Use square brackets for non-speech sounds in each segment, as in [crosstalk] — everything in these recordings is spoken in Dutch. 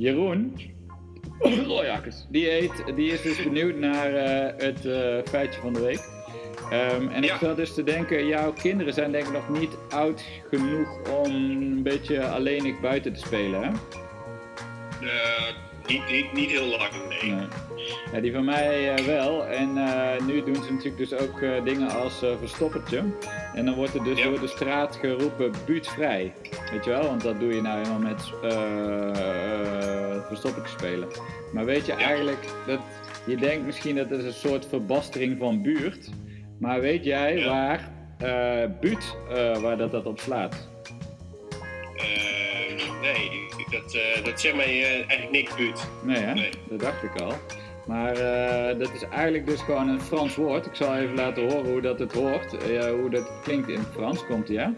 Jeroen, Royakkers, die, heet, die is dus benieuwd naar eh, het eh, feitje van de week. Ehm, en ik zat dus te denken, jouw kinderen zijn denk ik nog niet oud genoeg om een beetje alleenig buiten te spelen, hè? Eh, niet, niet, niet heel lang, nee. Nee. Ja, die van mij wel. En eh, nu doen ze natuurlijk dus ook eh, dingen als verstoppertje. En dan wordt er dus Ja. door de straat geroepen buurtvrij. Weet je wel? Want dat doe je nou helemaal met verstoppertje spelen. Maar weet je eigenlijk dat je denkt misschien dat het een soort verbastering van buurt. Maar weet jij Ja. waar eh buurt eh, waar dat, dat op slaat? Eh, nee, dat, eh, dat zegt mij eh, eigenlijk niks, buurt. Nee, hè? Nee. Dat dacht ik al. Maar eh, dat is eigenlijk dus gewoon een Frans woord. Ik zal even laten horen hoe dat het hoort. eh, hoe dat klinkt in het Frans. Komt ie, ja?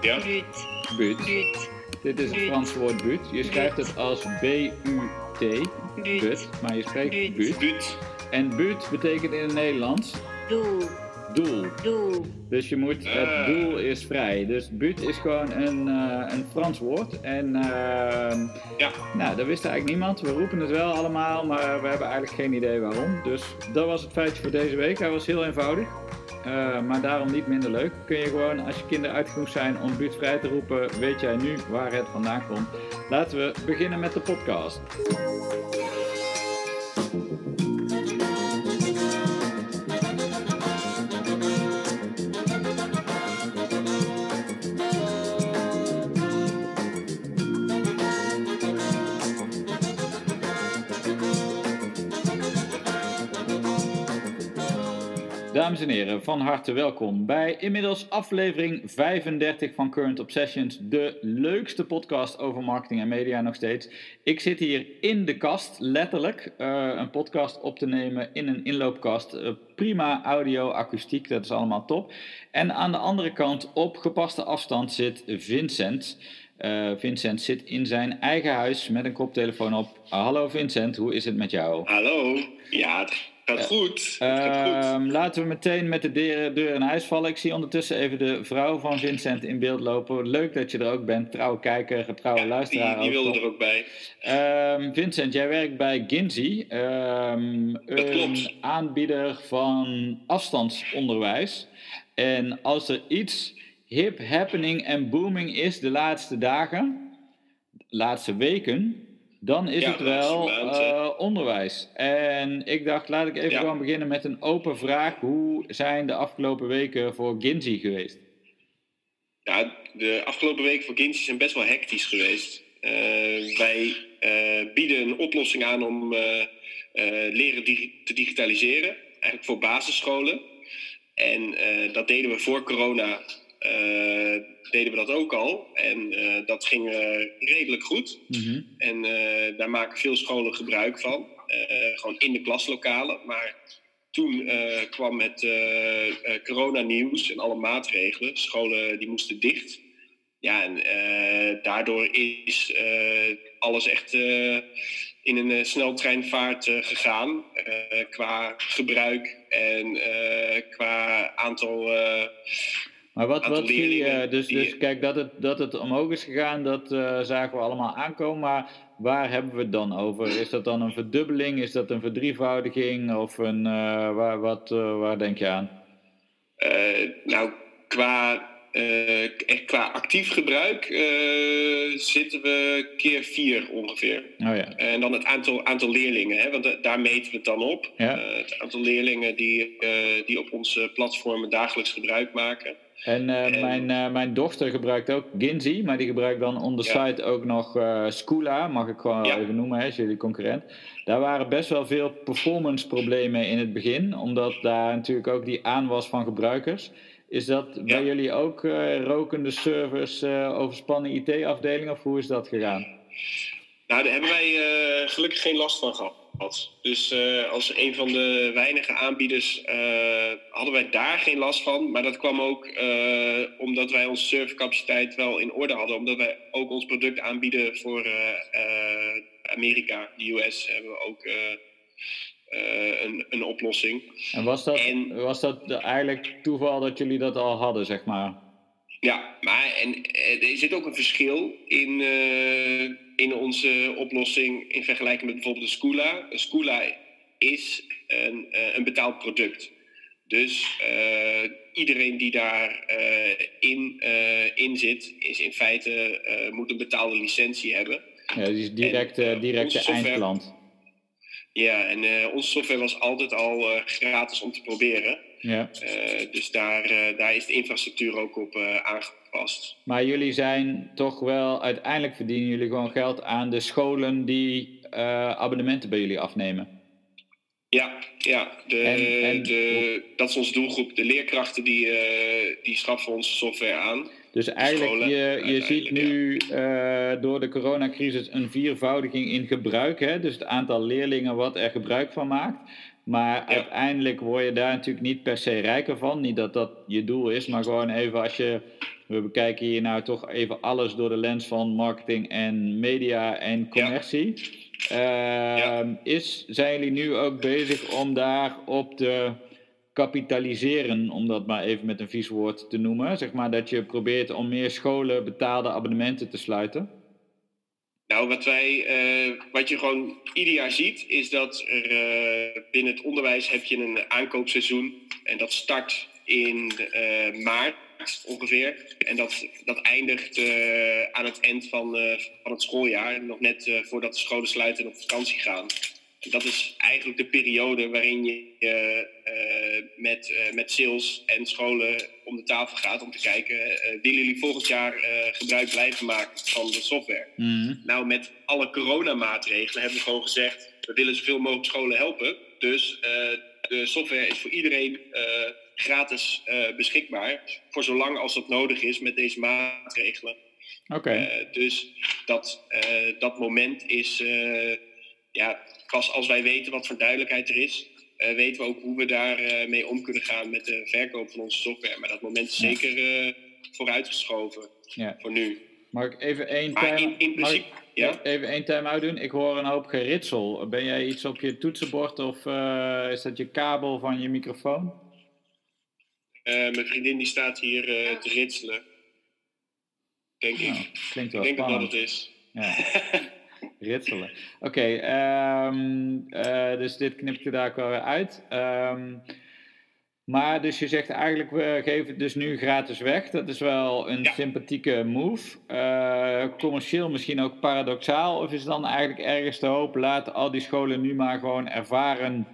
Ja? Buut, Buut. Dit is het. Frans woord buut. Je schrijft het als B-U-T. buut, Buut. Maar je spreekt. Buurt. En buut betekent in het Nederlands doel, doel. doel. Dus je moet, het Ah. doel is vrij. Dus buut is gewoon een, eh, een Frans woord. En ehm, Ja. nou, dat wist eigenlijk niemand. We roepen het wel allemaal, maar we hebben eigenlijk geen idee waarom. Dus dat was het feitje voor deze week. Hij was heel eenvoudig. Eh, maar daarom niet minder leuk. Kun je gewoon, als je kinderen uit genoeg zijn om buurtvrij te roepen, weet jij nu waar het vandaan komt. Laten we beginnen met de podcast. Dames en heren, van harte welkom bij inmiddels aflevering 35 van Current Obsessions, de leukste podcast over marketing en media nog steeds. Ik zit hier in de kast, letterlijk, eh, een podcast op te nemen in een inloopkast. Eh, prima audio, akoestiek, dat is allemaal top. En aan de andere kant, op gepaste afstand, zit Vincent. Eh, Vincent zit in zijn eigen huis met een koptelefoon op. Hallo Vincent, hoe is het met jou? Hallo. Ja, gaat goed. Gaat goed. Ehm, laten we meteen met de deur, deur in huis vallen. Ik zie ondertussen even de vrouw van Vincent in beeld lopen. Leuk dat je er ook bent. Trouwe kijker, trouwe Ja, luisteraar. die, die wilde er ook bij. Ehm, Vincent, jij werkt bij Ginzy. ehm, een klopt. aanbieder van afstandsonderwijs. En als er iets hip, happening en booming is de laatste dagen, de laatste weken, dan is Ja, het wel hè. eh, onderwijs. En ik dacht, laat ik even Ja. gewoon beginnen met een open vraag. Hoe zijn de afgelopen weken voor Ginzy geweest? Ja, de afgelopen weken voor kindjes zijn best wel hectisch geweest. Eh, wij eh, bieden een oplossing aan om eh, eh, leren digi- te digitaliseren, eigenlijk voor basisscholen. En eh, dat deden we voor corona, eh, deden we dat ook al. En eh, dat ging eh, redelijk goed. Mhm. En eh, daar maken veel scholen gebruik van. Eh, gewoon in de klaslokalen. Maar toen eh, kwam het eh, eh, coronanieuws en alle maatregelen. Scholen die moesten dicht. Ja, en eh, daardoor is eh, alles echt eh, in een eh, sneltreinvaart eh, gegaan. eh, qua gebruik en eh, qua aantal. Eh, Maar wat, wat zie je, leerlingen dus, die- dus kijk, dat het, dat het omhoog is gegaan, dat eh, zagen we allemaal aankomen. Maar waar hebben we het dan over? Is dat dan een verdubbeling? Is dat een verdrievoudiging? Of een, eh, waar, wat, eh, waar denk je aan? Eh, nou, qua, eh, echt qua actief gebruik eh, zitten we keer vier ongeveer. Oh ja. En dan het aantal, aantal leerlingen, hè, want da- daar meten we het dan op. Ja. Eh, het aantal leerlingen die, eh, die op onze platformen dagelijks gebruik maken. En eh, En- mijn, eh, mijn dochter gebruikt ook Ginzy, maar die gebruikt dan on the Ja. site ook nog Scoola, mag ik gewoon Ja. even noemen, hè, is jullie concurrent. Daar waren best wel veel performance problemen in het begin, omdat daar natuurlijk ook die aanwas van gebruikers. Is dat bij jullie ook rokende servers, overspannen IT-afdeling of hoe is dat gegaan? Nou, daar hebben wij gelukkig geen last van gehad. Dus eh, als een van de weinige aanbieders eh, hadden wij daar geen last van. Maar dat kwam ook eh, omdat wij onze servercapaciteit wel in orde hadden. Omdat wij ook ons product aanbieden voor Amerika, de US, hebben we ook een, een oplossing. En was dat, En- was dat eigenlijk toeval dat jullie dat al hadden, zeg maar? Ja, maar en, er zit ook een verschil in, in onze oplossing in vergelijking met bijvoorbeeld de Scula. Een Scula is een, uh, een betaald product. Dus uh, iedereen die daarin in, in zit, is in feite moet een betaalde licentie hebben. Ja, die is direct, en, directe eindklant. Ja, en onze software was altijd al gratis om te proberen. Ja. dus daar, daar is de infrastructuur ook op aangepast maar jullie zijn toch wel, uiteindelijk verdienen jullie gewoon geld aan de scholen die abonnementen bij jullie afnemen. Ja, ja de, en, de, dat is onze doelgroep. De leerkrachten die, uh, die schaffen onze software aan. Dus eigenlijk, je, je ziet nu uh, door de coronacrisis een viervoudiging in gebruik. Hè? Dus het aantal leerlingen wat er gebruik van maakt. Maar uiteindelijk word je daar natuurlijk niet per se rijker van. Niet dat dat je doel is, maar gewoon even als je we bekijken hier nou toch even alles door de lens van marketing en media en commercie. Ehm, is, zijn jullie nu ook bezig om daarop te kapitaliseren, om dat maar even met een vies woord te noemen? Zeg maar dat je probeert om meer scholen betaalde abonnementen te sluiten? Nou, wat, wij, uh, wat je gewoon ieder jaar ziet, is dat er uh, binnen het onderwijs heb je een aankoopseizoen. En dat start in uh, maart ongeveer. En dat, dat eindigt aan het eind van, van het schooljaar, nog net voordat de scholen sluiten en op vakantie gaan. Dat is eigenlijk de periode waarin je met, met sales en scholen om de tafel gaat om te kijken, willen jullie volgend jaar gebruik blijven maken van de software? Mm. Nou, met alle coronamaatregelen hebben we gewoon gezegd, we willen zoveel mogelijk scholen helpen. Dus de software is voor iedereen gratis uh, beschikbaar. Voor zolang als dat nodig is met deze maatregelen. Oké. Uh, dus dat, uh, dat moment is, ja, pas als wij weten wat voor duidelijkheid er is, weten we ook hoe we daar mee om kunnen gaan met de verkoop van onze software. Maar dat moment is ja. zeker vooruitgeschoven ja. voor nu. Mag ik even één time, in, in principe, ja? even één time uitdoen? Ik hoor een hoop geritsel. Ben jij iets op je toetsenbord of is dat je kabel van je microfoon? Mijn vriendin die staat hier te ritselen. Denk nou, ik. Klinkt wel ik denk dat dat het is. Ja. [laughs] Ritselen. Oké, okay, um, ehm, uh, eh, dus dit knipt je daar ook wel weer uit. Um, maar dus je zegt eigenlijk, we geven het dus nu gratis weg. Dat is wel een ja. sympathieke move. commercieel misschien ook paradoxaal. Of is dan eigenlijk ergens te hopen, laten al die scholen nu maar gewoon ervaren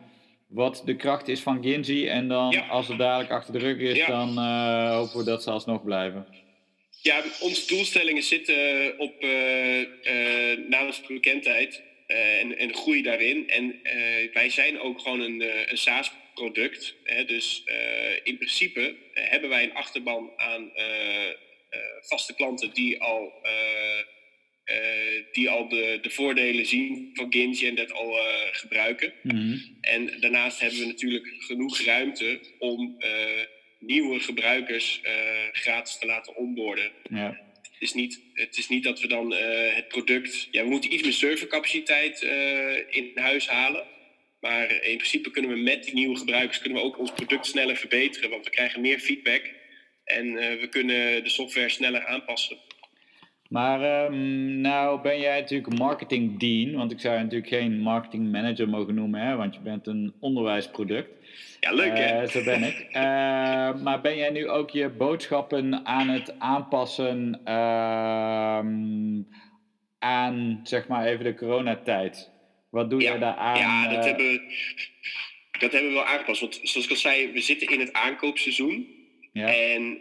wat de kracht is van Ginzi. En dan als het dadelijk achter de rug is, dan uh, hopen we dat ze alsnog blijven. Ja, onze doelstellingen zitten op uh, uh, namens bekendheid en, en groei daarin. En wij zijn ook gewoon een, een SaaS-product. Dus in principe hebben wij een achterban aan vaste klanten die al uh, die al de, de voordelen zien van Ginji en dat al uh, gebruiken. Mhm. En daarnaast hebben we natuurlijk genoeg ruimte om uh, nieuwe gebruikers gratis te laten onboorden. Ja. Het, is niet, het is niet dat we dan het product. Ja, we moeten iets meer servercapaciteit in huis halen. Maar in principe kunnen we met die nieuwe gebruikers kunnen we ook ons product sneller verbeteren. Want we krijgen meer feedback en we kunnen de software sneller aanpassen. Maar um, nou ben jij natuurlijk marketing dean, want ik zou je natuurlijk geen marketing manager mogen noemen, hè, want je bent een onderwijsproduct. Ja, leuk hè? Uh, zo ben ik. Uh, maar ben jij nu ook je boodschappen aan het aanpassen uh, aan, zeg maar even de coronatijd? Wat doe ja. je daar aan? Ja, dat, hebben we, dat hebben we wel aangepast. Want zoals ik al zei, we zitten in het aankoopseizoen. Ja. En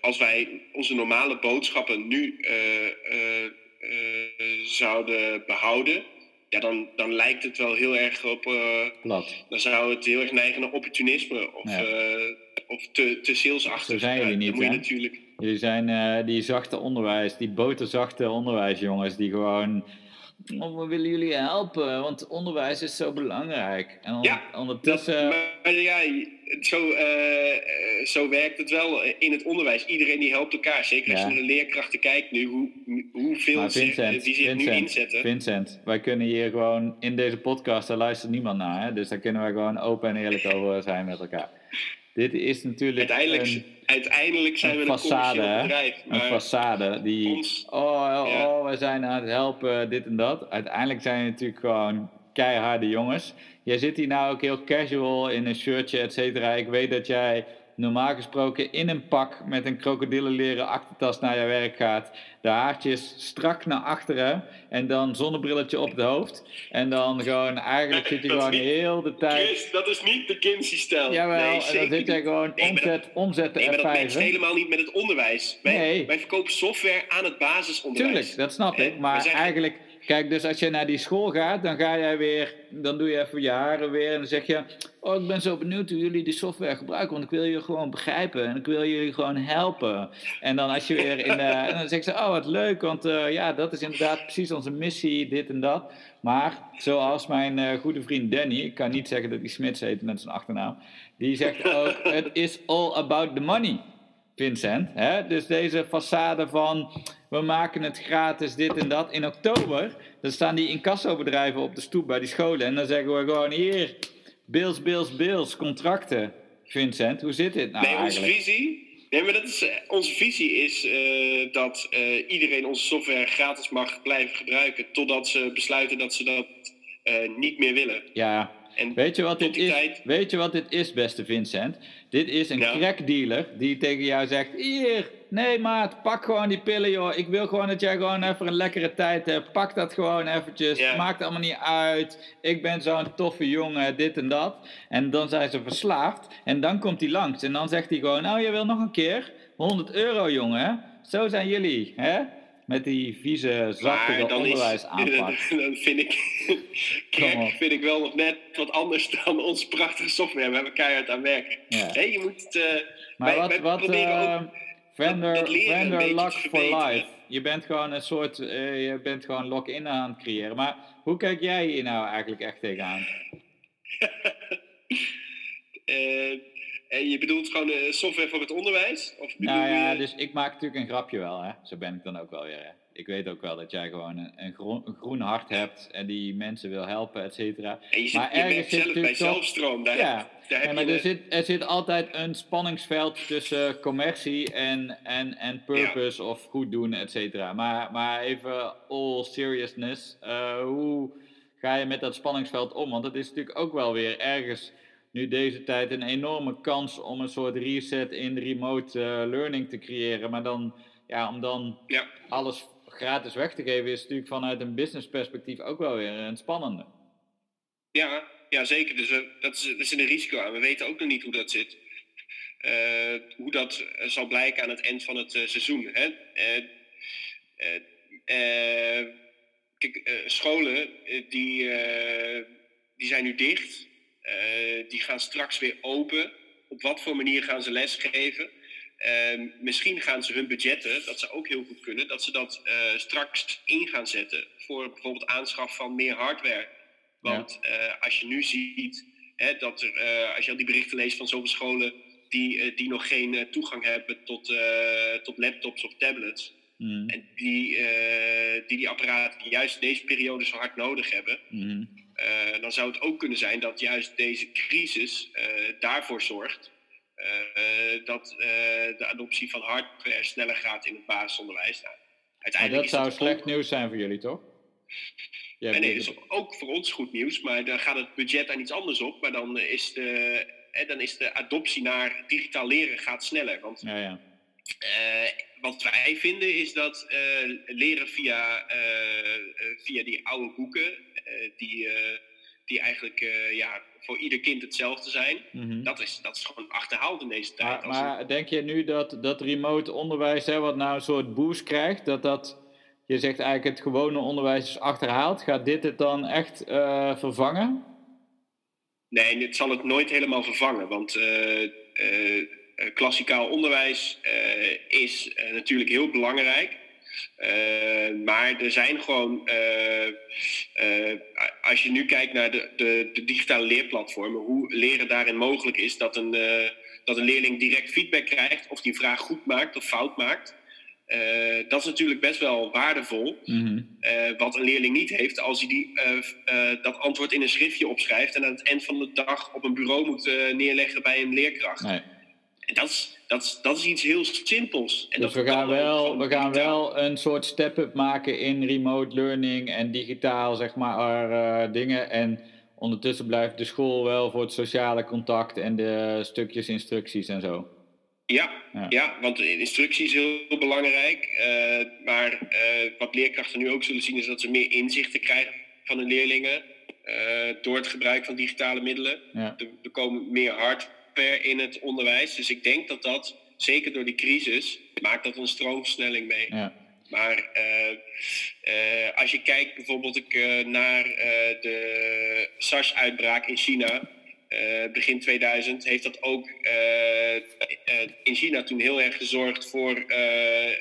als wij onze normale boodschappen nu zouden behouden, ja, dan, dan lijkt het wel heel erg op. Plat. Dan zou het heel erg neigen naar opportunisme of, ja. of te, te salesachtig. Zo zijn jullie niet, hè? Natuurlijk... Jullie zijn die zachte onderwijs, die boterzachte onderwijsjongens, die gewoon we willen jullie helpen, want onderwijs is zo belangrijk. En on ja, ondertussen. Dat, maar ja, zo, uh, zo werkt het wel in het onderwijs. Iedereen die helpt elkaar. Zeker als je naar de leerkrachten kijkt nu, hoe, hoeveel Vincent, die zich Vincent, nu inzetten. Vincent, wij kunnen hier gewoon in deze podcast, daar luistert niemand naar. Hè? Dus daar kunnen wij gewoon open en eerlijk [laughs] over zijn met elkaar. Dit is natuurlijk. Uiteindelijk, uiteindelijk zijn we een commercieel bedrijf. Een façade die, ons, oh, oh, oh, we zijn aan het helpen, dit en dat. Uiteindelijk zijn we natuurlijk gewoon keiharde jongens. Jij zit hier nou ook heel casual in een shirtje, et cetera. Ik weet dat jij normaal gesproken in een pak met een krokodillenleren achtertas naar je werk gaat. De haartjes strak naar achteren en dan zonnebrilletje op het hoofd. En dan gewoon, eigenlijk zit je gewoon heel de tijd... Chris, dat is niet de Kinsey-stijl. Jawel, nee, en dan zit je gewoon nee, omzet, omzet Nee, maar dat helemaal niet met het onderwijs. Wij, nee. wij verkopen software aan het basisonderwijs. Tuurlijk, dat snap ik. Maar eigenlijk Kijk, dus als je naar die school gaat, dan ga jij weer, dan doe je even je haren weer en dan zeg je, oh ik ben zo benieuwd hoe jullie die software gebruiken, want ik wil je gewoon begrijpen en ik wil jullie gewoon helpen. En dan als je weer in de, en dan zeg ze, oh wat leuk, want uh, ja, dat is inderdaad precies onze missie, dit en dat. Maar zoals mijn uh, goede vriend Danny, ik kan niet zeggen dat hij Smits heet met zijn achternaam, die zegt ook, het is all about the money. Vincent. Hè? Dus deze façade van we maken het gratis, dit en dat. In oktober, dan staan die incassobedrijven op de stoep bij die scholen. En dan zeggen we gewoon hier, bills, bills, bills, contracten. Vincent, hoe zit dit nou nee, onze visie... Nee, maar dat is, eh, onze visie is uh, dat uh, iedereen onze software gratis mag blijven gebruiken. Totdat ze besluiten dat ze dat uh, niet meer willen. Ja, en weet je wat dit is? Tijd... Weet je wat dit is, beste Vincent? Dit is een ja. crackdealer die tegen jou zegt: Hier, nee maat, pak gewoon die pillen joh. Ik wil gewoon dat jij gewoon even een lekkere tijd hebt. Pak dat gewoon eventjes. Ja. Maakt allemaal niet uit. Ik ben zo'n toffe jongen, dit en dat. En dan zijn ze verslaafd. En dan komt hij langs. En dan zegt hij gewoon: Nou, je wil nog een keer? 100 euro jongen. Zo zijn jullie, hè? Met die vieze, zaktige onderwijs aanpakt. [laughs] Dan vind ik, crack vind ik wel nog net wat anders dan onze prachtige software. We hebben keihard aan werken. Ja. Hey, je moet het, uh, maar wij, wat, wat uh, vendor, vendor lock for life. Je bent gewoon een soort, uh, je bent gewoon lock-in aan het creëren. Maar hoe kijk jij hier nou eigenlijk echt tegenaan? [laughs] En je bedoelt gewoon software voor het onderwijs? Of nou ja, dus ik maak natuurlijk een grapje wel, hè. Zo ben ik dan ook wel weer, hè. Ik weet ook wel dat jij gewoon een, een, groen, een groen, hart hebt en die mensen wil helpen, et cetera. En je, zit, maar je ergens zit zelf bij zelfstroom, daar, ja, daar heb ja, maar er, zit, er zit altijd een spanningsveld tussen commercie en, en, en purpose of goed doen, et cetera. Maar, maar even all seriousness, uh, hoe ga je met dat spanningsveld om? Want dat is natuurlijk ook wel weer ergens nu deze tijd een enorme kans om een soort reset in remote uh, learning te creëren. Maar dan, ja, om dan ja. alles gratis weg te geven, is natuurlijk vanuit een business perspectief ook wel weer een spannende. Ja, ja zeker. Dus uh, dat, is, dat is een risico aan. We weten ook nog niet hoe dat zit. Uh, hoe dat zal blijken aan het eind van het seizoen. Hè? kijk, scholen die, die zijn nu dicht. Uh, die gaan straks weer open. Op wat voor manier gaan ze lesgeven? Uh, misschien gaan ze hun budgetten, dat ze ook heel goed kunnen, dat ze dat uh, straks in gaan zetten voor bijvoorbeeld aanschaf van meer hardware. Want ja. als je nu ziet hè, dat er, als je al die berichten leest van zoveel scholen die, die nog geen toegang hebben tot, tot laptops of tablets. Mm. En die, die die apparaten juist deze periode zo hard nodig hebben. Mm. Uh, dan zou het ook kunnen zijn dat juist deze crisis uh, daarvoor zorgt uh, dat de adoptie van hardware sneller gaat in het basisonderwijs. Nou, uiteindelijk dat zou slecht ook... nieuws zijn voor jullie, toch? Ja, nee, dat is ook voor ons goed nieuws, maar dan gaat het budget aan iets anders op. Maar dan is de, dan is de adoptie naar digitaal leren gaat sneller. Want ja, ja. wat wij vinden is dat leren via, via die oude boeken eh, die, eh, die eigenlijk eh, ja, voor ieder kind hetzelfde zijn. Mhm. dat, is, dat is gewoon achterhaald in deze tijd. Maar, maar denk je nu dat, dat remote onderwijs, hè, wat nou een soort boost krijgt, dat dat, je zegt eigenlijk het gewone onderwijs is achterhaald, gaat dit het dan echt vervangen? Nee, dit zal het nooit helemaal vervangen, want klassikaal onderwijs is natuurlijk heel belangrijk. Uh, maar er zijn gewoon, uh, uh, als je nu kijkt naar de, de, de, digitale leerplatformen, hoe leren daarin mogelijk is dat een, dat een leerling direct feedback krijgt of die vraag goed maakt of fout maakt. dat is natuurlijk best wel waardevol. Mm wat een leerling niet heeft als hij die, dat antwoord in een schriftje opschrijft en aan het eind van de dag op een bureau moet neerleggen bij een leerkracht. Nee. En dat is, dat is, dat is iets heel simpels. En dus we gaan, wel, we gaan wel een soort step-up maken in remote learning en digitaal, zeg maar, uh, dingen. En ondertussen blijft de school wel voor het sociale contact en de stukjes instructies en zo. Ja, ja. want instructie is heel, belangrijk. Uh, maar uh, wat leerkrachten nu ook zullen zien is dat ze meer inzichten krijgen van hun leerlingen. door het gebruik van digitale middelen. Ja. Er, komen meer hardware in het onderwijs. Dus ik denk dat dat, zeker door die crisis, maakt dat een stroomversnelling mee. Ja. Maar uh, uh, als je kijkt bijvoorbeeld uh, naar de SARS-uitbraak in China, begin 2000, heeft dat ook in China toen heel erg gezorgd voor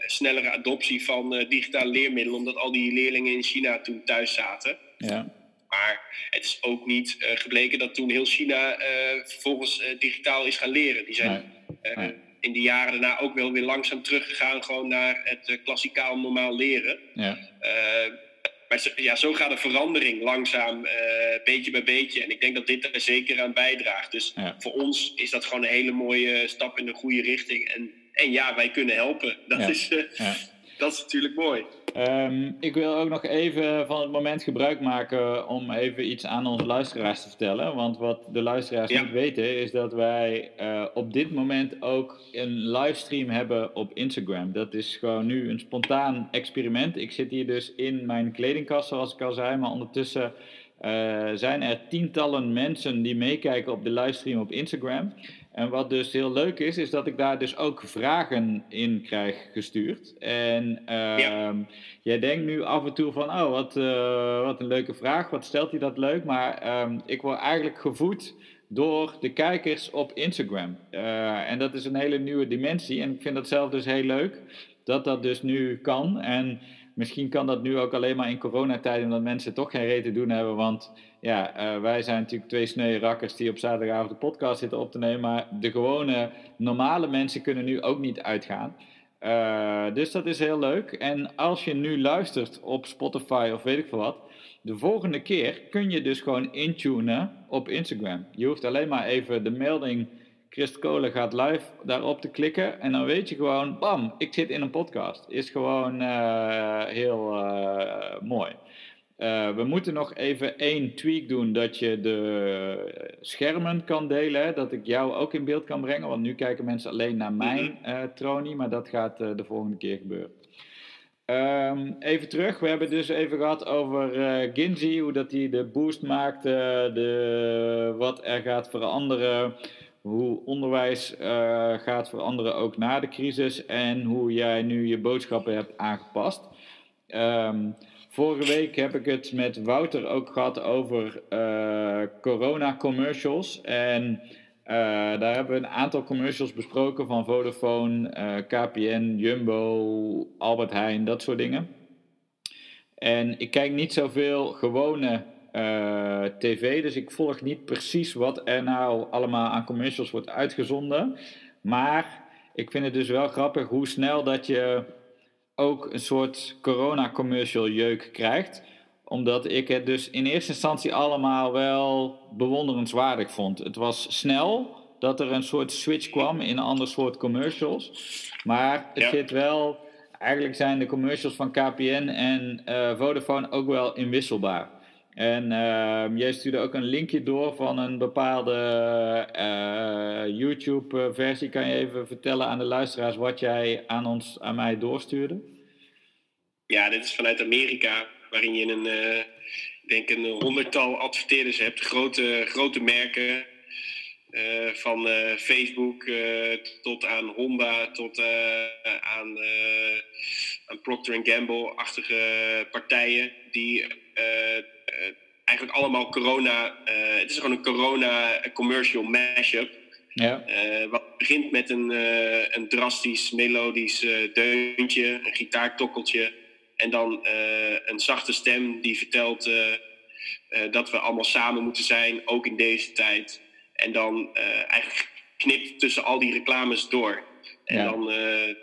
snellere adoptie van digitale leermiddelen, omdat al die leerlingen in China toen thuis zaten. Ja. Maar het is ook niet gebleken dat toen heel China vervolgens digitaal is gaan leren. Die zijn in de jaren daarna ook wel weer langzaam teruggegaan gewoon naar het klassikaal normaal leren. Ja. Maar ja, zo gaat de verandering langzaam, beetje bij beetje. En ik denk dat dit er zeker aan bijdraagt. Dus voor ons is dat gewoon een hele mooie stap in de goede richting. En, en ja, wij kunnen helpen. Dat, is, dat is natuurlijk mooi. Um, ik wil ook nog even van het moment gebruik maken om even iets aan onze luisteraars te vertellen. Want wat de luisteraars niet weten is dat wij uh, op dit moment ook een livestream hebben op Instagram. Dat is gewoon nu een spontaan experiment. Ik zit hier dus in mijn kledingkast zoals ik al zei, maar ondertussen uh, zijn er tientallen mensen die meekijken op de livestream op Instagram. En wat dus heel leuk is, is dat ik daar dus ook vragen in krijg gestuurd. En uh, jij denkt nu af en toe van, oh, wat, uh, wat een leuke vraag, wat stelt hij dat leuk? Maar um, ik word eigenlijk gevoed door de kijkers op Instagram. Uh, en dat is een hele nieuwe dimensie. En ik vind dat zelf dus heel leuk, dat dat dus nu kan. En misschien kan dat nu ook alleen maar in coronatijden, omdat mensen toch geen reden te doen hebben, want ja, uh, wij zijn natuurlijk twee sneu rakkers die op zaterdagavond de podcast zitten op te nemen. Maar de gewone normale mensen kunnen nu ook niet uitgaan. Uh, dus dat is heel leuk. En als je nu luistert op Spotify of weet ik veel wat. De volgende keer kun je dus gewoon intunen op Instagram. Je hoeft alleen maar even de melding Christ Kolen gaat live daarop te klikken. En dan weet je gewoon, bam, ik zit in een podcast. Is gewoon uh, heel mooi. Uh, we moeten nog even één tweak doen dat je de schermen kan delen. Dat ik jou ook in beeld kan brengen. Want nu kijken mensen alleen naar mijn uh, tronie. Maar dat gaat uh, de volgende keer gebeuren. Um, even terug. We hebben dus even gehad over Ginzi. Hoe dat hij de boost maakte. De, wat er gaat veranderen. Hoe onderwijs gaat veranderen ook na de crisis. En hoe jij nu je boodschappen hebt aangepast. Um, Vorige week heb ik het met Wouter ook gehad over uh, corona commercials. En uh, daar hebben we een aantal commercials besproken van Vodafone, uh, eh, KPN, Jumbo, Albert Heijn, dat soort dingen. En ik kijk niet zoveel gewone tv, dus ik volg niet precies wat er nou allemaal aan commercials wordt uitgezonden. Maar ik vind het dus wel grappig hoe snel dat je ook een soort corona-commercial jeuk krijgt. Omdat ik het dus in eerste instantie allemaal wel bewonderenswaardig vond. Het was snel dat er een soort switch kwam in een ander soort commercials. Maar het zit wel. Eigenlijk zijn de commercials van KPN en uh, Vodafone ook wel inwisselbaar. En uh, jij stuurde ook een linkje door van een bepaalde uh, YouTube-versie. Kan je even vertellen aan de luisteraars wat jij aan, ons, aan mij doorstuurde? Ja, dit is vanuit Amerika, waarin je een, uh, denk een honderdtal adverteerders hebt, grote, grote merken. van Facebook tot aan Honda, tot aan, aan Procter Gamble-achtige partijen die eh, eigenlijk allemaal corona. Eh, het is gewoon een corona commercial mashup. Ja. Uh, wat begint met een, uh, een drastisch melodisch uh, deuntje, een gitaartokkeltje. En dan een zachte stem die vertelt dat we allemaal samen moeten zijn, ook in deze tijd. En dan eigenlijk knipt tussen al die reclames door. En dan uh,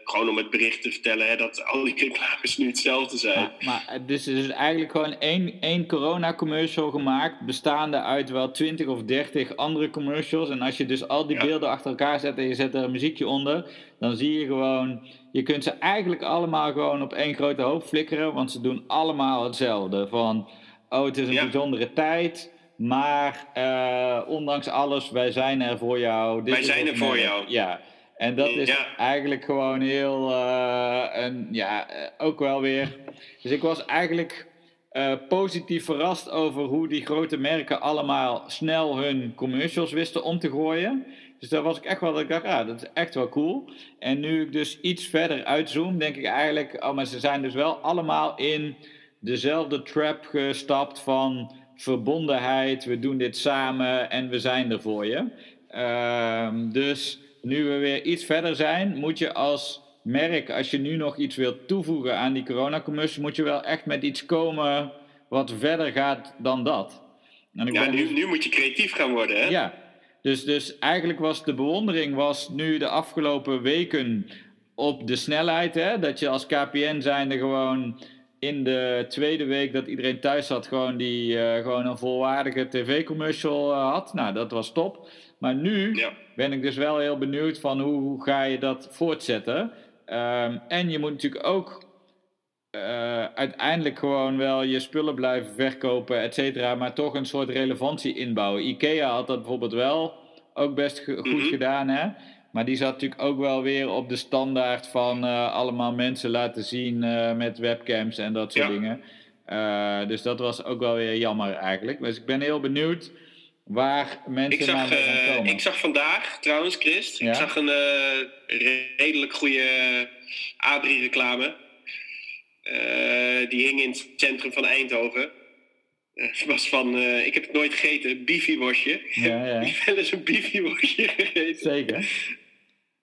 gewoon om het bericht te vertellen hè, dat al die reclames nu hetzelfde zijn. Maar, maar dus er is eigenlijk gewoon één, één corona-commercial gemaakt, bestaande uit wel 20 of 30 andere commercials. En als je dus al die beelden achter elkaar zet en je zet er een muziekje onder, dan zie je gewoon, je kunt ze eigenlijk allemaal gewoon op één grote hoop flikkeren, want ze doen allemaal hetzelfde. Van, oh het is een bijzondere tijd. Maar uh, ondanks alles, wij zijn er voor jou. Dit wij zijn er voor jou. Ja. En dat is eigenlijk gewoon heel, uh, een, ja, eh, ook wel weer. Dus ik was eigenlijk uh, positief verrast over hoe die grote merken allemaal snel hun commercials wisten om te gooien. Dus daar was ik echt wel, dat ik dacht, ja, dat is echt wel cool. En nu ik dus iets verder uitzoom, denk ik eigenlijk, oh, maar ze zijn dus wel allemaal in dezelfde trap gestapt van verbondenheid. We doen dit samen en we zijn er voor je. Uh, dus nu we weer iets verder zijn, moet je als merk, als je nu nog iets wilt toevoegen aan die coronacommercial, moet je wel echt met iets komen wat verder gaat dan dat. En ja, nu, nu moet je creatief gaan worden, hè? Ja, dus, dus eigenlijk was de bewondering was nu de afgelopen weken op de snelheid, hè? Dat je als KPN zijnde gewoon in de tweede week dat iedereen thuis zat, gewoon, die, uh, gewoon een volwaardige tv-commercial uh, had. Nou, dat was top. Maar nu ja. ben ik dus wel heel benieuwd van hoe, hoe ga je dat voortzetten. Um, en je moet natuurlijk ook uh, uiteindelijk gewoon wel je spullen blijven verkopen, et cetera, maar toch een soort relevantie inbouwen. IKEA had dat bijvoorbeeld wel ook best goed mm -hmm. gedaan, hè? Maar die zat natuurlijk ook wel weer op de standaard van uh, allemaal mensen laten zien uh, met webcams en dat soort ja. dingen. Dus dat was ook wel weer jammer eigenlijk. Dus ik ben heel benieuwd waar mensen ik zag, naar gaan komen. Ik zag vandaag trouwens, Christ, ja? ik zag een redelijk goede Adrie-reclame. die hing in het centrum van Eindhoven. Het was van, ik heb het nooit gegeten. Ja, ja. [laughs] Ik heb wel eens een bifi-worstje gegeten. Zeker.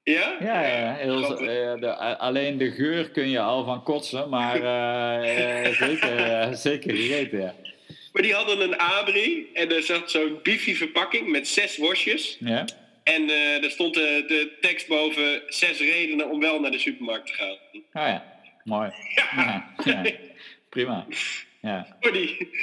Ja? Ja, ja. Heel, de, alleen de geur kun je al van kotsen, maar zeker, [laughs] zeker gegeten, ja. Maar die hadden een abri en er zat zo'n bifi-verpakking met zes worstjes. Ja. En er stond de, de tekst boven zes redenen om wel naar de supermarkt te gaan. Ah ja, mooi. Ja. ja. Prima. Ja.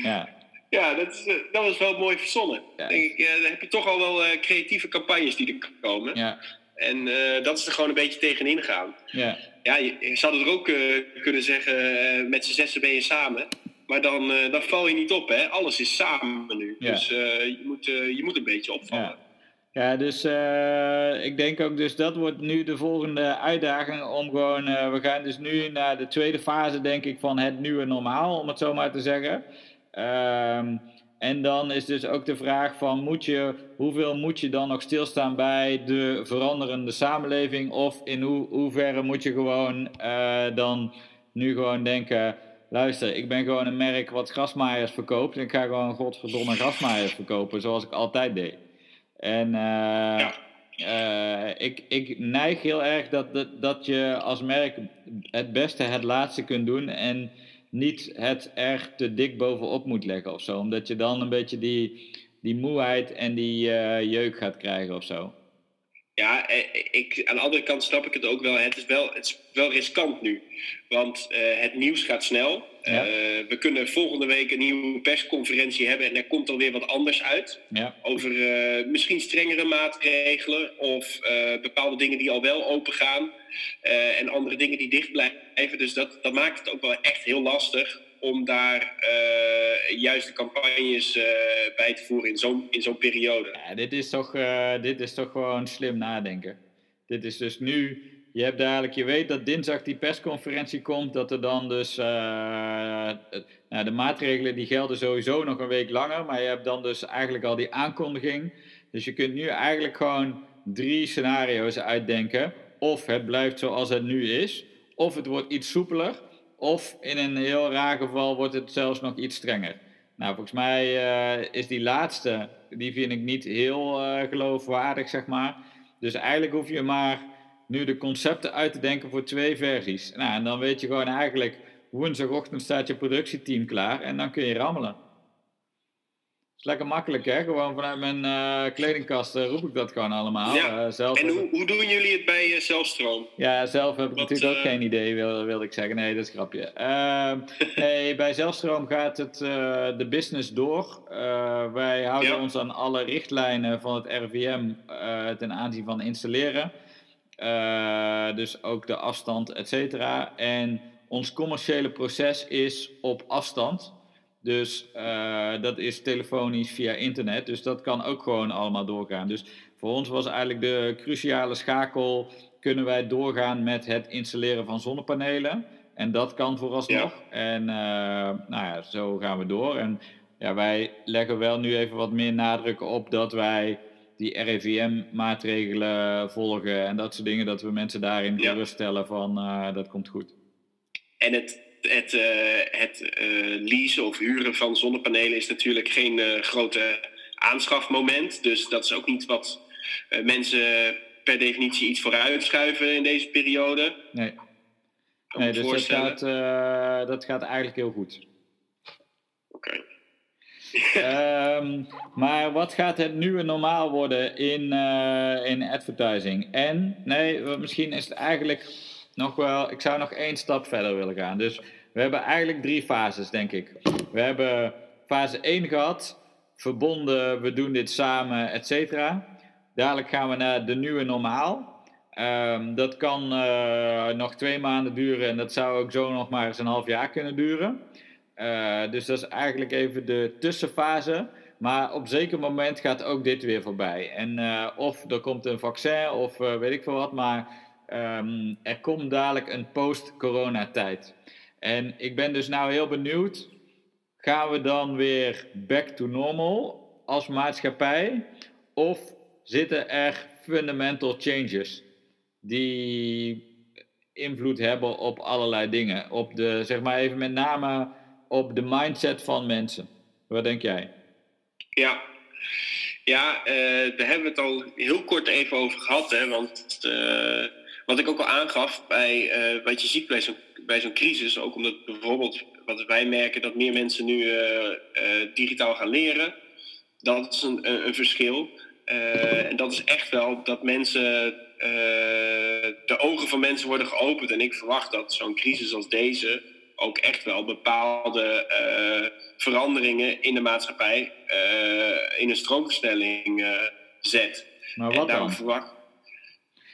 Ja. Ja, dat, is, dat was wel mooi verzonnen. Ja. Denk ik, dan heb je toch al wel creatieve campagnes die er komen. Ja. En uh, dat is er gewoon een beetje tegenin gaan. Ja, ja je, je zou er ook uh, kunnen zeggen, uh, met z'n zessen ben je samen. Maar dan, dan val je niet op, hè. Alles is samen nu. Ja. Dus je, moet, je moet een beetje opvallen. Ja. Ja, dus ik denk ook, dus dat wordt nu de volgende uitdaging om gewoon, we gaan dus nu naar de tweede fase, denk ik, van het nieuwe normaal, om het zo maar te zeggen. Ehm en dan is dus ook de vraag van moet je, hoeveel moet je dan nog stilstaan bij de veranderende samenleving? Of in ho hoeverre moet je gewoon dan nu gewoon denken, luister, ik ben gewoon een merk wat grasmaaiers verkoopt. En ik ga gewoon godverdomme grasmaaiers verkopen zoals ik altijd deed. En uh, ja. uh, ik, ik neig heel erg dat, dat, dat je als merk het beste het laatste kunt doen. En niet het erg te dik bovenop moet leggen of zo. Omdat je dan een beetje die, die moeheid en die uh, jeuk gaat krijgen of zo. Ja, eh, ik, aan de andere kant snap ik het ook wel. Het is wel, het is wel riskant nu. Want uh, het nieuws gaat snel. Ja. Uh, we kunnen volgende week een nieuwe persconferentie hebben en er komt alweer wat anders uit. Ja. Over uh, misschien strengere maatregelen of bepaalde dingen die al wel open gaan. en andere dingen die dicht blijven. Dus dat, dat maakt het ook wel echt heel lastig om daar uh, juist de campagnes uh, bij te voeren in zo'n in zo'n periode. Ja, dit, is toch, uh, dit is toch gewoon slim nadenken. Dit is dus nu, je hebt dadelijk, je weet dat dinsdag die persconferentie komt, dat er dan dus, nou, de maatregelen die gelden sowieso nog een week langer, maar je hebt dan dus eigenlijk al die aankondiging. Dus je kunt nu eigenlijk gewoon drie scenario's uitdenken. Of het blijft zoals het nu is, of het wordt iets soepeler, of in een heel raar geval wordt het zelfs nog iets strenger. Nou, volgens mij uh, is die laatste, die vind ik niet heel uh, geloofwaardig, zeg maar. Dus eigenlijk hoef je maar nu de concepten uit te denken voor twee versies. Nou, en dan weet je gewoon eigenlijk, woensdagochtend staat je productieteam klaar en dan kun je rammelen. Is lekker makkelijk, hè? Gewoon vanuit mijn uh, kledingkast uh, roep ik dat gewoon allemaal. Ja. Uh, zelf en hoe, hoe doen jullie het bij Zelfstroom? Ja, zelf heb ik Wat, natuurlijk ook geen idee, wil, wilde ik zeggen. Nee, dat is een grapje. Ehm, [laughs] nee, bij Zelfstroom gaat het de business door. wij houden ja. ons aan alle richtlijnen van het RVM ten aanzien van installeren. dus ook de afstand, et cetera. En ons commerciële proces is op afstand. Dus uh, dat is telefonisch via internet. Dus dat kan ook gewoon allemaal doorgaan. Dus voor ons was eigenlijk de cruciale schakel: kunnen wij doorgaan met het installeren van zonnepanelen? En dat kan vooralsnog. Ja. En uh, nou ja, zo gaan we door. En ja, wij leggen wel nu even wat meer nadruk op dat wij die RIVM-maatregelen volgen en dat soort dingen. Dat we mensen daarin geruststellen van uh, dat komt goed. En het het, uh, het uh, leasen of huren van zonnepanelen is natuurlijk geen uh, grote aanschafmoment. Dus dat is ook niet wat mensen per definitie iets vooruit schuiven in deze periode. Nee, nee dus dat gaat, dat gaat eigenlijk heel goed. Oké. Okay. [laughs] um, maar wat gaat het nieuwe normaal worden in, in advertising? En, nee, misschien is het eigenlijk nog wel, ik zou nog één stap verder willen gaan. Dus we hebben eigenlijk drie fases, denk ik. We hebben fase 1 gehad, verbonden, we doen dit samen, et cetera. Dadelijk gaan we naar de nieuwe normaal. Um, dat kan uh, nog twee maanden duren en dat zou ook zo nog maar eens een half jaar kunnen duren. Uh, dus dat is eigenlijk even de tussenfase. Maar op zeker moment gaat ook dit weer voorbij. En uh, of er komt een vaccin of weet ik veel wat, maar um, er komt dadelijk een post-corona-tijd. En ik ben dus nou heel benieuwd, gaan we dan weer back to normal als maatschappij? Of zitten er fundamental changes die invloed hebben op allerlei dingen? Op de, zeg maar even met name op de mindset van mensen. Wat denk jij? Ja, ja uh, daar hebben we het al heel kort even over gehad. Hè? Want uh, wat ik ook al aangaf, bij, uh, wat je ziet bij zo'n bij zo'n crisis, ook omdat bijvoorbeeld wat wij merken dat meer mensen nu uh, uh, digitaal gaan leren, dat is een, een, een verschil. En dat is echt wel dat mensen, de ogen van mensen worden geopend. En ik verwacht dat zo'n crisis als deze ook echt wel bepaalde veranderingen in de maatschappij in een stroomversnelling zet. Maar wat dan? Verwacht,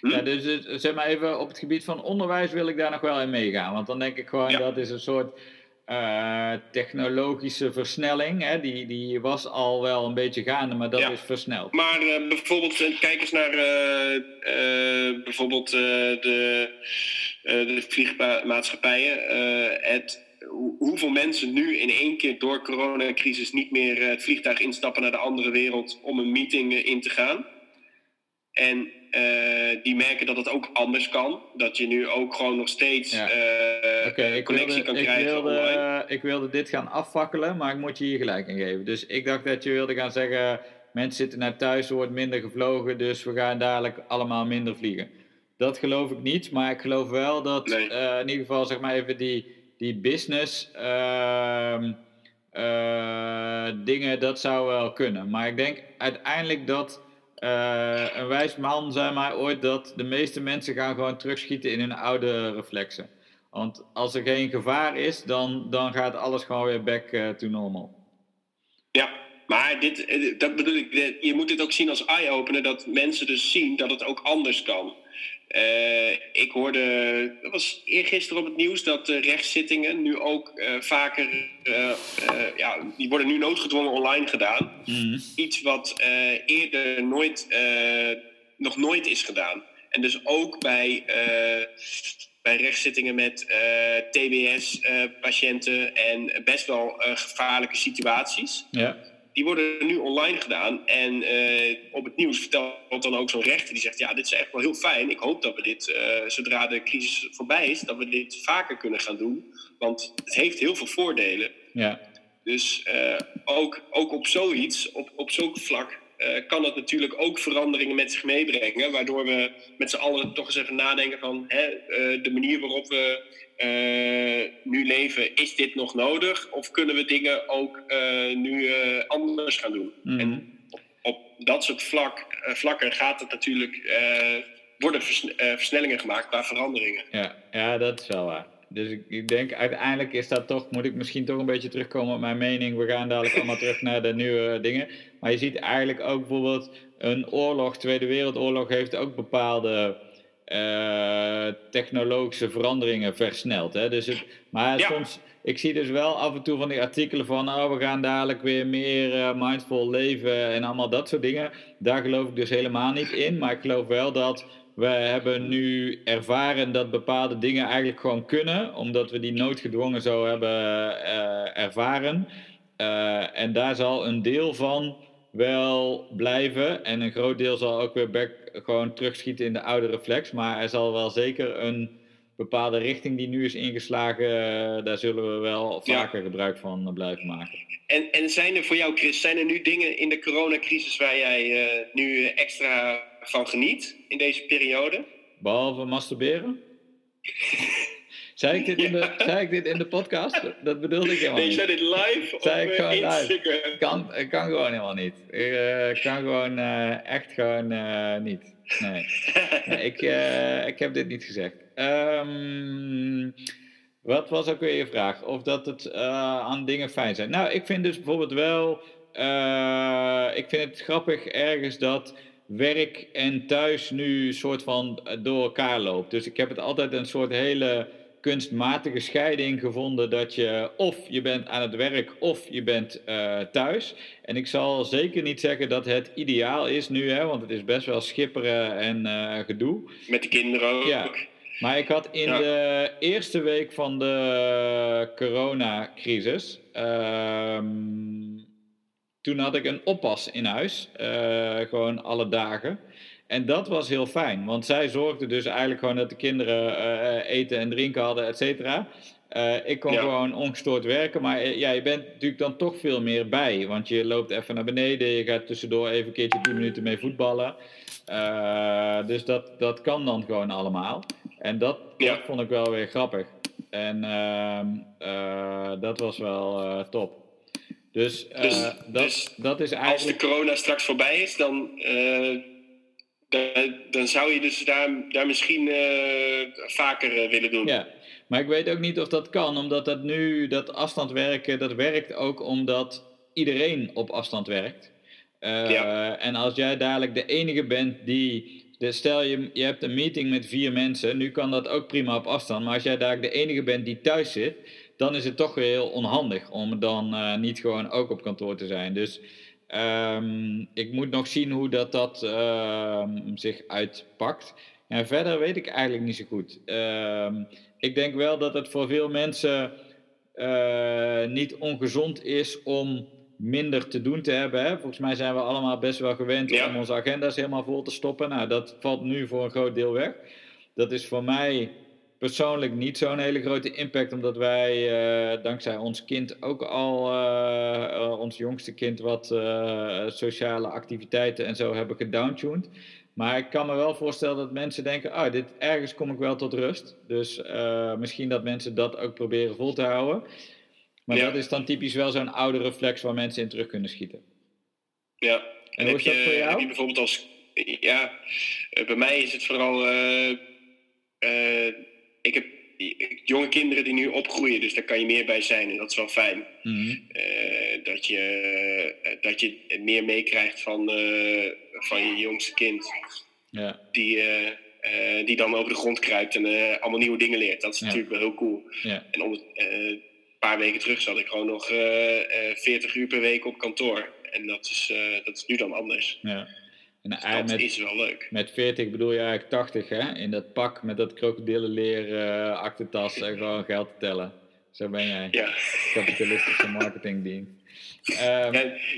Hm? Ja, dus zeg maar even op het gebied van onderwijs wil ik daar nog wel in meegaan. Want dan denk ik gewoon dat is een soort uh, technologische versnelling. Hè? Die, die was al wel een beetje gaande, maar dat is versneld. Maar uh, bijvoorbeeld, eh, kijk eens naar uh, bijvoorbeeld de, de vliegmaatschappijen. het, hoeveel mensen nu in één keer door coronacrisis niet meer het vliegtuig instappen naar de andere wereld om een meeting in te gaan. En uh, die merken dat het ook anders kan. Dat je nu ook gewoon nog steeds ja. uh, connectie kan ik krijgen wilde, online. Ik wilde dit gaan afvakkelen, maar ik moet je hier gelijk in geven. Dus ik dacht dat je wilde gaan zeggen... mensen zitten naar thuis, er wordt minder gevlogen... dus we gaan dadelijk allemaal minder vliegen. Dat geloof ik niet, maar ik geloof wel dat nee. uh, in ieder geval zeg maar even die, die business... Uh, dingen, dat zou wel kunnen. Maar ik denk uiteindelijk dat uh, een wijs man zei mij ooit dat de meeste mensen gaan gewoon terugschieten in hun oude reflexen. Want als er geen gevaar is, dan, dan gaat alles gewoon weer back uh, to normal. Ja, maar dit, eh, dat bedoel ik, je moet dit ook zien als eye-opener, dat mensen dus zien dat het ook anders kan. Uh, ik hoorde, dat was eergisteren op het nieuws, dat de rechtszittingen nu ook uh, vaker, uh, ja, die worden nu noodgedwongen online gedaan. Mm. Iets wat eerder nooit, nog nooit is gedaan. En dus ook bij, bij rechtszittingen met TBS-patiënten en best wel gevaarlijke situaties. Ja die worden nu online gedaan. En uh, op het nieuws vertelt dan ook zo'n rechter die zegt: Ja, dit is echt wel heel fijn. Ik hoop dat we dit, uh, zodra de crisis voorbij is, dat we dit vaker kunnen gaan doen. Want het heeft heel veel voordelen. Ja. Dus uh, ook, ook op zoiets, op, op zo'n vlak, kan het natuurlijk ook veranderingen met zich meebrengen. Waardoor we met z'n allen toch eens even nadenken van hè, de manier waarop we nu leven, is dit nog nodig? Of kunnen we dingen ook nu anders gaan doen? Mhm. En op, op dat soort vlak, vlakken gaat het natuurlijk worden versnellingen gemaakt qua veranderingen. Ja, ja, dat is wel waar. Dus ik, ik, denk uiteindelijk is dat toch, moet ik misschien toch een beetje terugkomen op mijn mening. We gaan dadelijk [laughs] allemaal terug naar de nieuwe dingen. Maar je ziet eigenlijk ook bijvoorbeeld een oorlog, Tweede Wereldoorlog, heeft ook bepaalde uh, technologische veranderingen versneld. Hè? Dus het, maar soms, ik zie dus wel af en toe van die artikelen van, oh, we gaan dadelijk weer meer uh, mindful leven en allemaal dat soort dingen. Daar geloof ik dus helemaal niet in. Maar ik geloof wel dat we hebben nu ervaren dat bepaalde dingen eigenlijk gewoon kunnen, omdat we die noodgedwongen zo hebben uh, ervaren. En daar zal een deel van wel blijven. En een groot deel zal ook weer back, gewoon terugschieten in de oude reflex. Maar er zal wel zeker een bepaalde richting die nu is ingeslagen, uh, daar zullen we wel vaker ja. gebruik van blijven maken. En, en zijn er voor jou, Chris, zijn er nu dingen in de coronacrisis waar jij uh, nu extra van geniet in deze periode? Behalve masturberen? [laughs] Zei ik, dit in de, zei ik dit in de podcast? Dat bedoelde ik helemaal niet. Nee, zei dit live zei op Instagram? Live. Kan, kan gewoon helemaal niet. Ik uh, kan gewoon uh, echt gewoon uh, niet. Nee, nee ik, ik heb dit niet gezegd. Um, wat was ook weer je vraag? Of dat het aan dingen fijn zijn. Nou, ik vind dus bijvoorbeeld wel... ik vind het grappig ergens dat werk en thuis nu een soort van door elkaar loopt. Dus ik heb het altijd een soort hele kunstmatige scheiding gevonden dat je of je bent aan het werk of je bent uh, thuis. En ik zal zeker niet zeggen dat het ideaal is nu, hè, want het is best wel schipperen en uh, gedoe. Met de kinderen ook. Ja. Maar ik had in ja. de eerste week van de coronacrisis. Uh, toen had ik een oppas in huis, uh, gewoon alle dagen. En dat was heel fijn, want zij zorgde dus eigenlijk gewoon dat de kinderen uh, eten en drinken hadden, et cetera. Uh, ik kon ja. gewoon ongestoord werken, maar ja, je bent natuurlijk dan toch veel meer bij. Want je loopt even naar beneden, je gaat tussendoor even een keertje 10 minuten mee voetballen. Uh, dus dat, dat kan dan gewoon allemaal. En dat, ja. dat vond ik wel weer grappig. En uh, dat was wel top. Dus, dus, dat, dus dat is eigenlijk... Als de corona straks voorbij is, dan dan, dan zou je dus daar, daar misschien uh, vaker uh, willen doen. Ja, maar ik weet ook niet of dat kan, omdat dat nu, dat afstand werken, dat werkt ook omdat iedereen op afstand werkt. Uh, ja. En als jij dadelijk de enige bent die. Dus stel je, je hebt een meeting met vier mensen, nu kan dat ook prima op afstand. Maar als jij dadelijk de enige bent die thuis zit, dan is het toch weer heel onhandig om dan niet gewoon ook op kantoor te zijn. Dus Um, ik moet nog zien hoe dat, dat um, zich uitpakt. En verder weet ik eigenlijk niet zo goed. Um, ik denk wel dat het voor veel mensen uh, niet ongezond is om minder te doen te hebben. Hè? Volgens mij zijn we allemaal best wel gewend ja. om onze agenda's helemaal vol te stoppen. Nou, dat valt nu voor een groot deel weg. Dat is voor mij persoonlijk niet zo'n hele grote impact, omdat wij uh, dankzij ons kind ook al, uh, uh, ons jongste kind, wat sociale activiteiten en zo hebben gedowntuned. Maar ik kan me wel voorstellen dat mensen denken, ah, dit, ergens kom ik wel tot rust. Dus misschien dat mensen dat ook proberen vol te houden. Maar ja. dat is dan typisch wel zo'n oude reflex waar mensen in terug kunnen schieten. Ja. En, en hoe is dat je, voor jou? Heb je bijvoorbeeld als... Ja, bij mij is het vooral ik heb jonge kinderen die nu opgroeien, dus daar kan je meer bij zijn en dat is wel fijn. Mm-hmm. Uh, dat, je, uh, dat je meer meekrijgt van, uh, van je jongste kind. Ja. Die, die dan over de grond kruipt en allemaal nieuwe dingen leert. Dat is Ja. natuurlijk wel heel cool. Ja. En om, een paar weken terug zat ik gewoon nog 40 uur per week op kantoor. En dat is, dat is nu dan anders. Ja. En dat met, is wel leuk. met 40 bedoel je eigenlijk 80, hè? In dat pak met dat krokodillenleer uh, achtertas en [laughs] gewoon geld te tellen. Zo ben jij. Ja. Kapitalistische marketingdien. Um,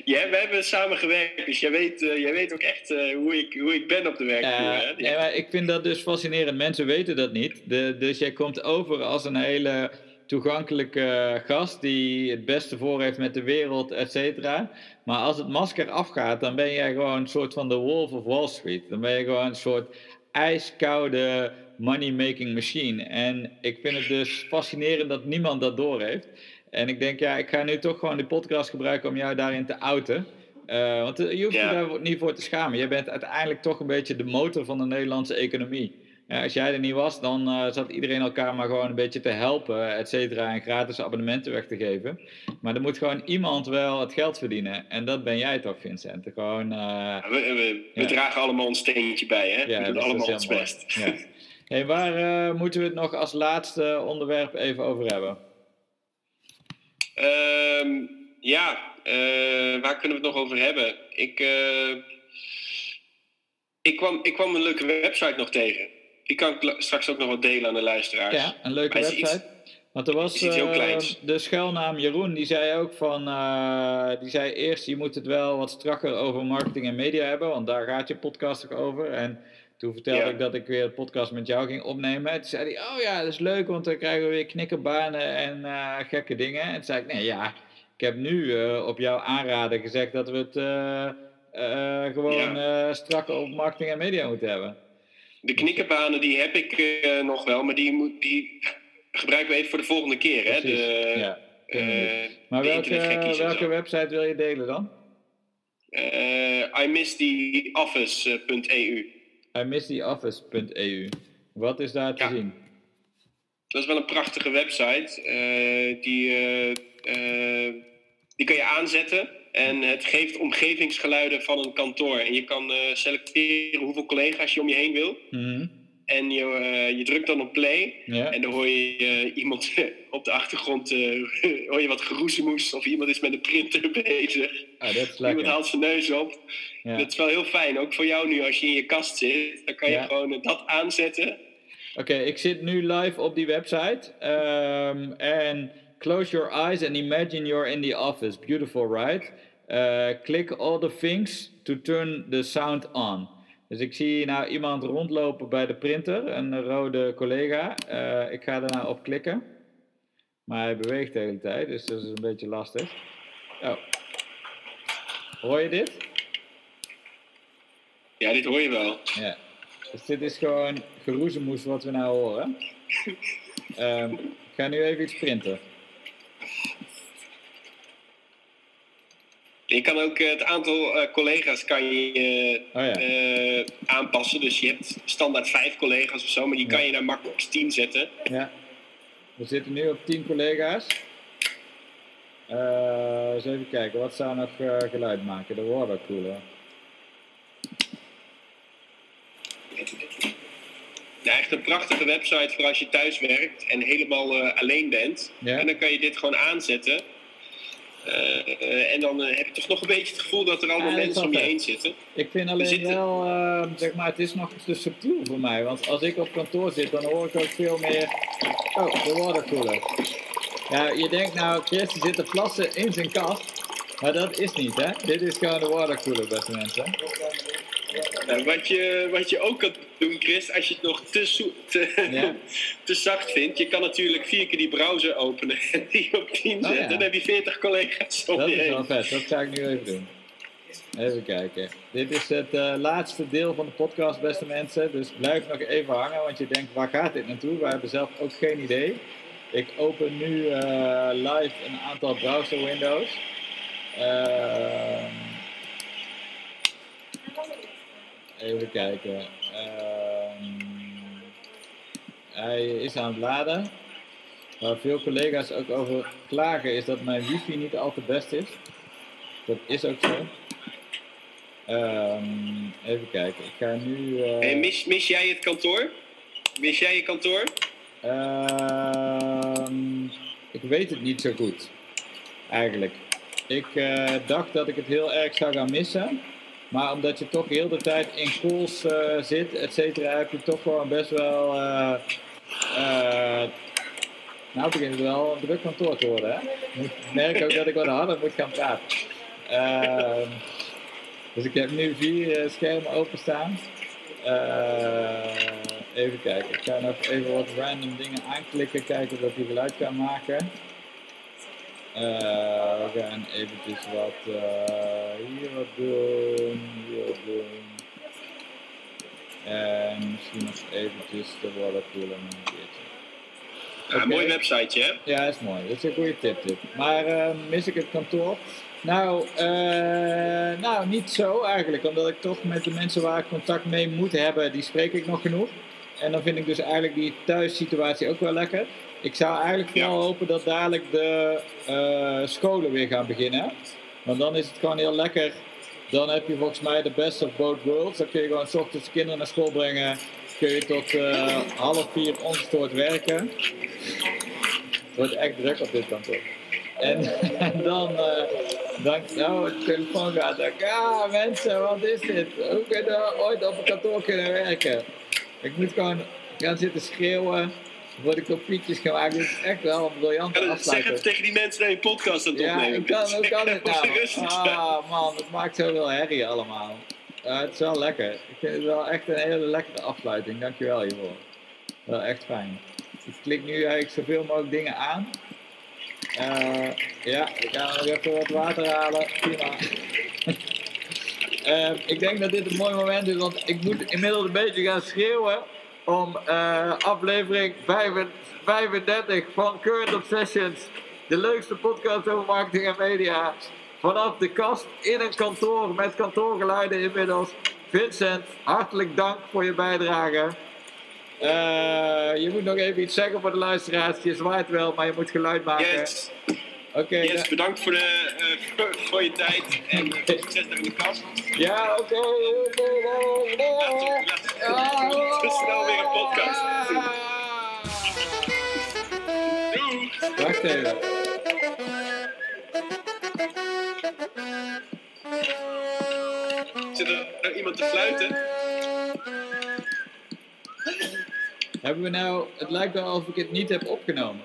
ja, we hebben samen gewerkt, dus jij weet, uh, jij weet ook echt uh, hoe, ik, hoe ik ben op de werkvloer. Ja, maar ik vind dat dus fascinerend. Mensen weten dat niet. De, dus jij komt over als een hele toegankelijke gast die het beste voor heeft met de wereld, et cetera. Maar als het masker afgaat, dan ben jij gewoon een soort van de Wolf of Wall Street. Dan ben je gewoon een soort ijskoude money-making machine. En ik vind het dus fascinerend dat niemand dat doorheeft. En ik denk, ja, ik ga nu toch gewoon die podcast gebruiken om jou daarin te outen. Uh, want je hoeft je daar niet voor te schamen. Je bent uiteindelijk toch een beetje de motor van de Nederlandse economie. Ja, als jij er niet was, dan uh, zat iedereen elkaar maar gewoon een beetje te helpen, et cetera, en gratis abonnementen weg te geven. Maar er moet gewoon iemand wel het geld verdienen. En dat ben jij toch, Vincent? Gewoon, uh, we, we, dragen allemaal ons steentje bij, hè? we doen allemaal ons best. Ja. Hey, waar moeten we het nog als laatste onderwerp even over hebben? Ehm, ja, waar kunnen we het nog over hebben? Ik, ik, kwam, ik kwam een leuke website nog tegen. Die kan ik straks ook nog wat delen aan de luisteraars. Ja, een leuke website. Want er was uh, de schuilnaam Jeroen, die zei ook van, die zei eerst je moet het wel wat strakker over marketing en media hebben, want daar gaat je podcast ook over. En toen vertelde ik dat ik weer een podcast met jou ging opnemen. Toen zei hij, oh ja, dat is leuk, want dan krijgen we weer knikkerbanen en gekke dingen. En toen zei ik, nee ja, ik heb nu uh, op jouw aanraden gezegd dat we het uh, uh, gewoon ja. strak op marketing en media moeten hebben. De knikkerbanen die heb ik nog wel, maar die, moet, die gebruiken we even voor de volgende keer. Hè? De, ja, maar welke, welke website wil je delen dan? imisstheoffice.eu imisstheoffice.eu Wat is daar te zien? Dat is wel een prachtige website. die die kan je aanzetten en het geeft omgevingsgeluiden van een kantoor. En je kan uh, selecteren hoeveel collega's je om je heen wil. Mhm. En je, uh, je drukt dan op play en dan hoor je uh, iemand [laughs] op de achtergrond [laughs] hoor je wat geroezemoes of iemand is met een printer [laughs] bezig. Ah, dat is iemand haalt zijn neus op. Dat is wel heel fijn, ook voor jou nu als je in je kast zit. Dan kan je gewoon dat aanzetten. Oké, ik zit nu live op die website. Um, en close your eyes and imagine you're in the office. Beautiful, right? Uh, click all the things to turn the sound on. Dus ik zie nou iemand rondlopen bij de printer, een rode collega. Uh, ik ga er nou op klikken. Maar hij beweegt de hele tijd, dus dat is een beetje lastig. Oh. Hoor je dit? Ja, dit hoor je wel. Ja. Dus dit is gewoon geroezemoes wat we nou horen. um, [laughs] ik ga nu even iets printen. Je kan ook eh, het aantal uh, collega's kan je, oh, ja. uh, aanpassen. Dus je hebt standaard vijf collega's of zo, maar die kan je naar max 10 zetten. Ja. We zitten nu op 10 collega's. eens even kijken, wat zou nog geluid maken? De watercooler. Ja, echt een prachtige website voor als je thuis werkt en helemaal alleen bent. Ja. En dan kan je dit gewoon aanzetten. Uh, en dan heb je toch nog een beetje het gevoel dat er allemaal mensen om je heen zitten. Ik vind alleen zitten... wel, zeg maar, het is nog te subtiel voor mij. Want als ik op kantoor zit, dan hoor ik ook veel meer... Oh, de watercooler. Ja, je denkt nou, Chris zit te plassen in zijn kast. Maar dat is niet, hè? Dit is gewoon de watercooler, beste mensen. Nou, wat, je, wat je ook kan doen, Chris, als je het nog te, te, ja. [laughs] te zacht vindt, je kan natuurlijk vier keer die browser openen [laughs] en die op 10 zetten. Dan heb je 40 collega's Dat is wel vet, dat ga ik nu even doen. Even kijken. Dit is het uh, laatste deel van de podcast, beste mensen. Dus blijf nog even hangen, want je denkt, waar gaat dit naartoe? Wij hebben zelf ook geen idee. Ik open nu uh, live een aantal browser windows. Uh, Even kijken. Ehm, hij is aan het laden. Waar veel collega's ook over klagen is dat mijn wifi niet al te best is. Dat is ook zo. Um, even kijken. Ik ga nu. Uh... mis, mis jij het kantoor? Mis jij je kantoor? Um, ik weet het niet zo goed. Eigenlijk. Ik uh, dacht dat ik het heel erg zou gaan missen. Maar omdat je toch heel de tijd in calls uh, zit, et cetera, heb je toch gewoon best wel. Uh, uh, nou begint het wel een druk kantoor te worden. Hè? Ik merk ook dat ik wat harder moet gaan praten. Ehm, dus ik heb nu vier schermen openstaan. even kijken, ik ga nog even wat random dingen aanklikken, kijken of hij geluid kan maken. Uh, we gaan eventjes wat uh, hier wat doen, hier wat doen. En misschien nog eventjes de watercooler nog een keertje. Ja, Oké. Mooi websiteje, hè? Ja, is mooi. Dat is een goede tip dit. Maar eh, mis ik het kantoor? Nou, eh, nou, niet zo eigenlijk. Omdat ik toch met de mensen waar ik contact mee moet hebben, die spreek ik nog genoeg. En dan vind ik dus eigenlijk die thuissituatie ook wel lekker. Ik zou eigenlijk vooral Ja. hopen dat dadelijk de eh, scholen weer gaan beginnen. Want dan is het gewoon heel lekker. Dan heb je volgens mij de best of both worlds. Dan kun je gewoon s ochtends de kinderen naar school brengen. Kun je tot eh, half vier ongestoord werken. Het wordt echt druk op dit kantoor. En, en [laughs] dan, eh dan, nou, de telefoon gaat, dan, ja mensen, wat is dit? Hoe kunnen we ooit op een kantoor kunnen werken? Ik moet gewoon gaan zitten schreeuwen, worden kopietjes gemaakt. Is echt wel een briljante Ja, zeg even tegen die mensen dat je een podcast aan het Ja, opnemen bent. hoe kan [laughs] het nou? Ah man, het maakt zoveel herrie allemaal. Ja, het is wel lekker. Ik vind het wel echt een hele lekkere afsluiting. Dankjewel hiervoor. Wel echt fijn. Ik klik nu eigenlijk zoveel mogelijk dingen aan. Eh, ja, ik ga nog even wat water halen. Prima. [laughs] Eh, ik denk dat dit een mooi moment is, want ik moet inmiddels een beetje gaan schreeuwen om eh, aflevering 35 van Current Obsessions, de leukste podcast over marketing en media, vanaf de kast in een kantoor met kantoorgeluiden inmiddels. Vincent, hartelijk dank voor je bijdrage. Eh, je moet nog even iets zeggen voor de luisteraars. Je zwaait wel, maar je moet geluid maken. Yes, Oké, yes, da- bedankt voor, de, eh, voor, voor je tijd en succes in de kast. ja, oké. oké, Zit er nou iemand te fluiten? Hebben we nou, het lijkt wel alsof ik het niet heb opgenomen. [laughs]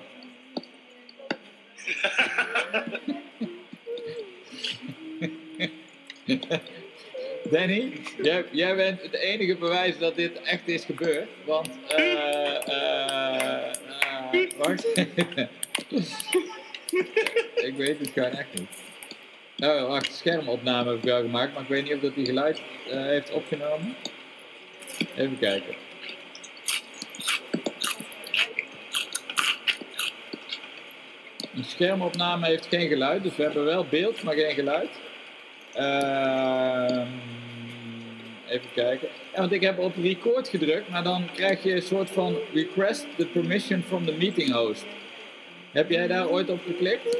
Danny, jij, jij bent het enige bewijs dat dit echt is gebeurd. Want, eh, eh, eh, wacht. [laughs] ik weet het gewoon echt niet. Oh, wacht, schermopname heb ik wel gemaakt, maar ik weet niet of dat die geluid eh, heeft opgenomen. Even kijken. Een schermopname heeft geen geluid, dus we hebben wel beeld, maar geen geluid. Ehm, even kijken. Want ik heb op record gedrukt, maar dan krijg je een soort van request the permission from the meeting host. Heb jij daar ooit op geklikt?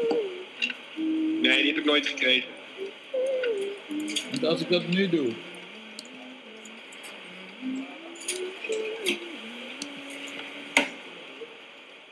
Nee, die heb ik nooit gekregen. Want als ik dat nu doe.